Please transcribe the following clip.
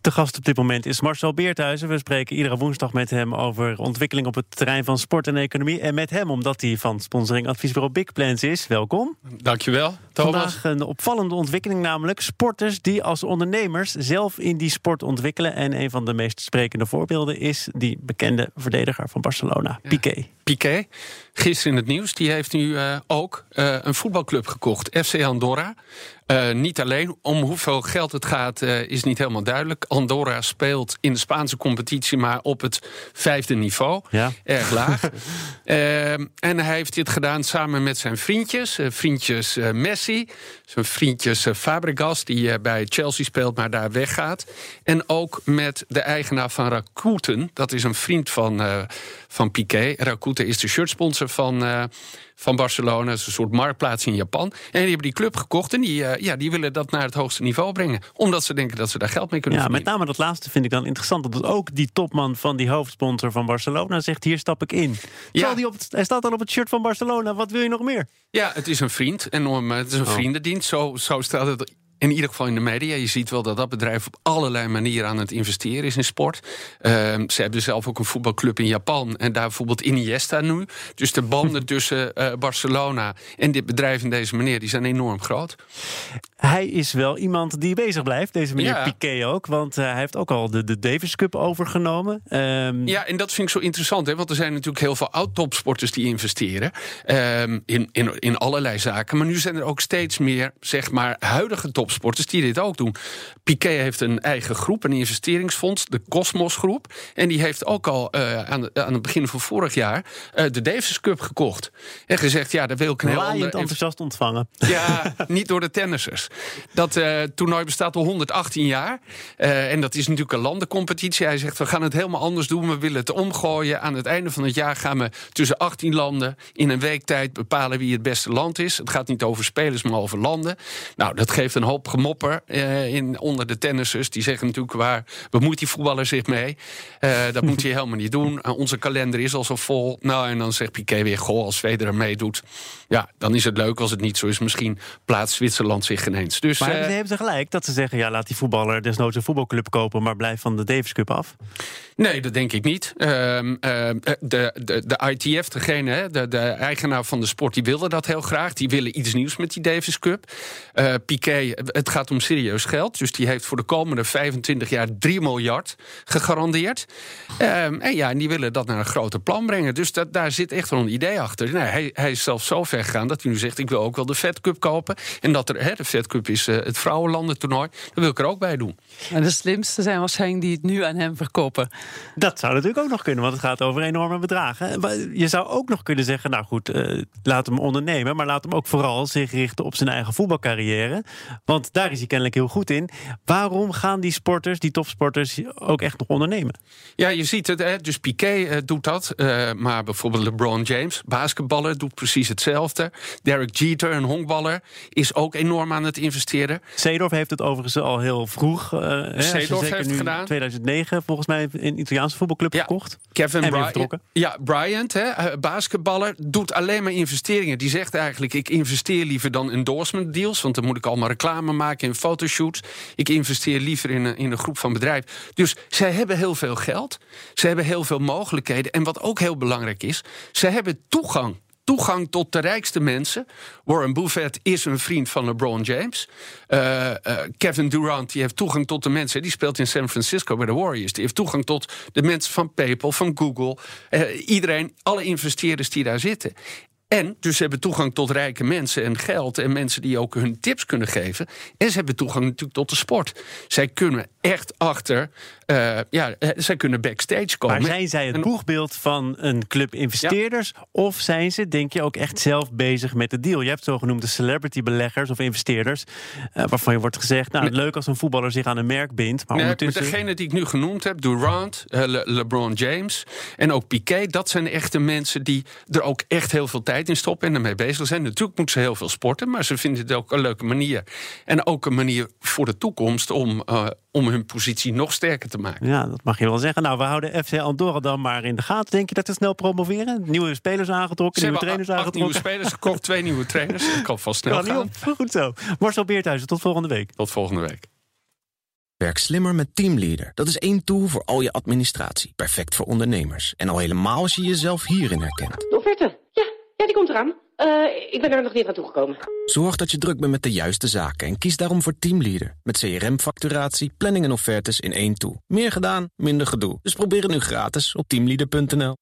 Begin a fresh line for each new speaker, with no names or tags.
De gast op dit moment is Marcel Beerthuizen. We spreken iedere woensdag met hem over ontwikkeling op het terrein van sport en economie. En met hem, omdat hij van sponsoring adviesbureau Big Plans is. Welkom.
Dankjewel, Thomas.
Vandaag een opvallende ontwikkeling, namelijk sporters die als ondernemers zelf in die sport ontwikkelen. En een van de meest sprekende voorbeelden is die bekende verdediger van Barcelona, Piqué.
Piqué, gisteren in het nieuws, die heeft nu uh, ook uh, een voetbalclub gekocht, FC Andorra. Uh, niet alleen om hoeveel geld het gaat, is niet helemaal duidelijk. Andorra speelt in de Spaanse competitie, maar op het vijfde niveau. Ja. Erg laag. en hij heeft dit gedaan samen met zijn vriendjes. vriendjes Messi, zijn vriendjes Fabregas, die bij Chelsea speelt, maar daar weggaat. En ook met de eigenaar van Rakuten, dat is een vriend van, van Piqué. Rakuten is de shirtsponsor van, uh, van Barcelona. Dat is een soort marktplaats in Japan. En die hebben die club gekocht en die, uh, ja, die willen dat naar het hoogste niveau brengen. Omdat ze denken dat ze daar geld mee kunnen
ja,
verdienen.
Met name dat laatste vind ik dan interessant. Dat ook die topman van die hoofdsponsor van Barcelona zegt... hier stap ik in. Ja. Die op het, hij staat dan op het shirt van Barcelona. Wat wil je nog meer?
Ja, het is een vriend. Enorm, het is een oh. vriendendienst. Zo, zo staat het in ieder geval in de media. Je ziet wel dat dat bedrijf op allerlei manieren aan het investeren is in sport. Uh, ze hebben zelf ook een voetbalclub in Japan. En daar bijvoorbeeld Iniesta nu. Dus de banden tussen uh, Barcelona en dit bedrijf en deze meneer... die zijn enorm groot.
Hij is wel iemand die bezig blijft, deze meneer ja. Piqué ook. Want uh, hij heeft ook al de, de Davis Cup overgenomen.
Um... Ja, en dat vind ik zo interessant. Hè, want er zijn natuurlijk heel veel oud-topsporters die investeren. Um, in, in, in allerlei zaken. Maar nu zijn er ook steeds meer, zeg maar, huidige top topsporters die dit ook doen. Piqué heeft een eigen groep, een investeringsfonds, de Cosmos Groep. En die heeft ook al uh, aan, aan, het begin van vorig jaar uh, de Davis Cup gekocht. En gezegd, ja, daar wil ik een heel ander...
enthousiast ontvangen.
Ja, niet door de tennissers. Dat uh, toernooi bestaat al 118 jaar. en dat is natuurlijk een landencompetitie. Hij zegt, we gaan het helemaal anders doen. We willen het omgooien. Aan het einde van het jaar gaan we tussen 18 landen... in een week tijd bepalen wie het beste land is. Het gaat niet over spelers, maar over landen. Nou, dat geeft een hoop gemopper uh, in, onder de tennissers. Die zeggen natuurlijk, waar bemoeit die voetballer zich mee? Uh, dat moet hij helemaal niet doen. Uh, onze kalender is al zo vol. Nou, en dan zegt Piqué weer, goh, als Federer meedoet... ja, dan is het leuk als het niet zo is. Misschien plaatst Zwitserland zich ineens. Dus,
maar hebben ze gelijk dat ze zeggen... ja, laat die voetballer desnoods een voetbalclub kopen... maar blijf van de Davis Cup af?
Nee, dat denk ik niet. Ehm, ehm, de, de, de ITF, degene, de, de eigenaar van de sport... die wilde dat heel graag. Die willen iets nieuws met die Davis Cup. Piqué het gaat om serieus geld. Dus die heeft voor de komende 25 jaar 3 miljard gegarandeerd. Um, en ja, en die willen dat naar een groter plan brengen. Dus dat, daar zit echt wel een idee achter. Nee, hij, hij is zelfs zo ver gegaan dat hij nu zegt... ik wil ook wel de Fed Cup kopen. En dat er, hè, de Fed Cup is uh, het vrouwenlandentoernooi. Dat wil ik er ook bij doen.
En de slimste zijn waarschijnlijk die het nu aan hem verkopen.
Dat zou natuurlijk ook nog kunnen, want het gaat over enorme bedragen. Je zou ook nog kunnen zeggen, nou goed, uh, laat hem ondernemen... maar laat hem ook vooral zich richten op zijn eigen voetbalcarrière. Want daar is hij kennelijk heel goed in. Waarom gaan die sporters, die topsporters, ook echt nog ondernemen?
Ja, je ziet het. Hè? Dus Piqué uh, doet dat. Uh, maar bijvoorbeeld LeBron James, basketballer, doet precies hetzelfde. Derek Jeter, een honkballer, is ook enorm aan het investeren.
Seedorf heeft het overigens al heel vroeg. Uh,
Seedorf heeft het gedaan.
2009 volgens mij een Italiaanse voetbalclub
ja,
gekocht.
Kevin Bryant. Ja, Bryant, hè, basketballer, doet alleen maar investeringen. Die zegt eigenlijk: ik investeer liever dan endorsement deals, want dan moet ik allemaal reclame maken in fotoshoots. Ik investeer liever in een, in een groep van bedrijven. Dus zij hebben heel veel geld. Ze hebben heel veel mogelijkheden. En wat ook heel belangrijk is, ze hebben toegang toegang tot de rijkste mensen. Warren Buffett is een vriend van LeBron James. Uh, uh, Kevin Durant die heeft toegang tot de mensen. Die speelt in San Francisco bij de Warriors. Die heeft toegang tot de mensen van PayPal, van Google. Uh, iedereen, alle investeerders die daar zitten. En dus ze hebben toegang tot rijke mensen en geld en mensen die ook hun tips kunnen geven. En ze hebben toegang natuurlijk tot de sport. Zij kunnen echt achter eh, ja, eh, zij kunnen backstage komen.
Maar zijn zij het boegbeeld van een club investeerders? Of zijn ze, denk je, ook echt zelf bezig met de deal? Je hebt zogenoemde celebrity beleggers of investeerders... eh, waarvan je wordt gezegd, nou, leuk als een voetballer zich aan een merk bindt... maar
Nee,
ondertussen...
maar degene die ik nu genoemd heb, Durant, Le- LeBron James en ook Piqué, dat zijn echte mensen die er ook echt heel veel tijd in stoppen en ermee bezig zijn. Natuurlijk moeten ze heel veel sporten, maar ze vinden het ook een leuke manier. En ook een manier voor de toekomst om, eh, om hun positie nog sterker te maken.
Ja, dat mag je wel zeggen. Nou, we houden FC Andorra dan maar in de gaten. Denk je dat ze snel promoveren? Nieuwe spelers aangetrokken,
Ze
nieuwe
hebben
trainers
acht nieuwe
aangetrokken?
spelers gekocht, twee nieuwe trainers. Dat kan vast snel gaan.
Goed zo. Marcel Beerthuizen, tot volgende week.
Tot volgende week.
Werk slimmer met Teamleader. Dat is één tool voor al je administratie. Perfect voor ondernemers. En al helemaal als je jezelf hierin herkent.
De offerte. Ja, die komt eraan. Eh, ik ben er nog niet aan toegekomen.
Zorg dat je druk bent met de juiste zaken en kies daarom voor Teamleader. Met CRM-facturatie, planning en offertes in één tool. Meer gedaan, minder gedoe. Dus probeer het nu gratis op teamleader.nl.